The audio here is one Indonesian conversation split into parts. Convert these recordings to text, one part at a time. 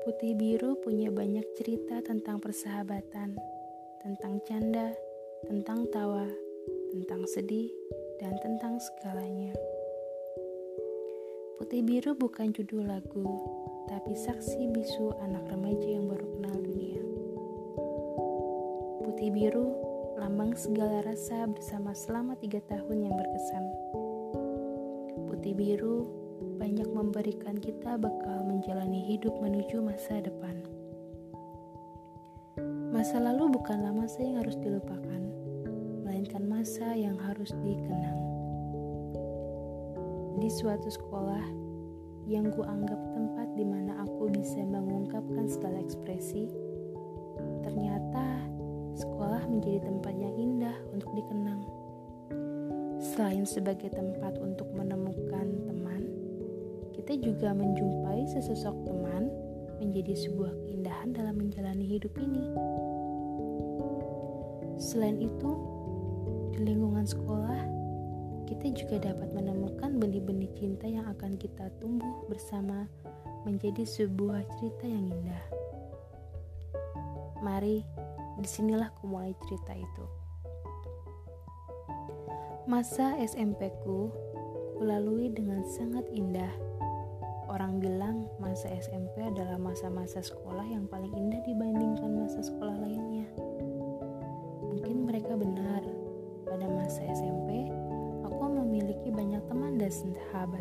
Putih Biru punya banyak cerita tentang persahabatan, tentang canda, tentang tawa, tentang sedih, dan tentang segalanya. Putih Biru bukan judul lagu, tapi saksi bisu anak remaja yang baru kenal dunia. Putih Biru, lambang segala rasa bersama selama tiga tahun yang berkesan. Putih Biru, banyak memberikan kita bekal menjalani hidup menuju masa depan. Masa lalu bukanlah masa yang harus dilupakan, melainkan masa yang harus dikenang. Di suatu sekolah yang kuanggap tempat di mana aku bisa mengungkapkan segala ekspresi, ternyata sekolah menjadi tempat yang indah untuk dikenang. Selain sebagai tempat untuk menemukan teman, kita juga menjumpai sesosok teman menjadi sebuah keindahan dalam menjalani hidup ini. Selain itu, di lingkungan sekolah, kita juga dapat menemukan benih-benih cinta yang akan kita tumbuh bersama menjadi sebuah cerita yang indah. Mari, di sinilah ku mulai cerita itu. Masa SMP ku kulalui dengan sangat indah masa SMP adalah masa-masa sekolah yang paling indah dibandingkan masa sekolah lainnya. Mungkin mereka benar. Pada masa SMP, aku memiliki banyak teman dan sahabat.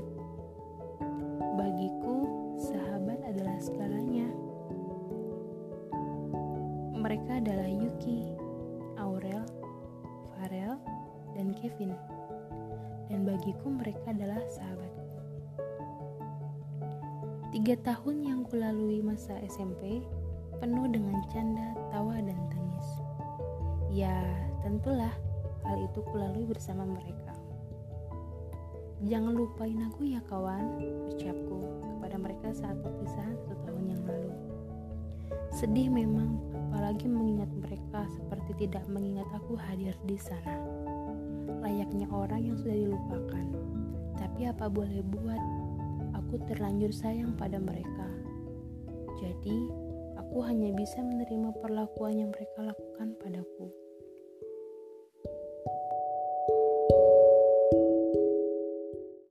Bagiku, sahabat adalah segalanya. Mereka adalah Yuki, Aurel, Farel, dan Kevin. Dan bagiku mereka adalah sahabatku. Tiga tahun yang kulalui masa SMP penuh dengan canda, tawa, dan tangis. Ya, tentulah hal itu kulalui bersama mereka. Jangan lupain aku ya kawan, ucapku kepada mereka saat perpisahan satu tahun yang lalu. Sedih memang, apalagi mengingat mereka seperti tidak mengingat aku hadir di sana. Layaknya orang yang sudah dilupakan. Tapi apa boleh buat, aku terlanjur sayang pada mereka. Jadi, aku hanya bisa menerima perlakuan yang mereka lakukan padaku.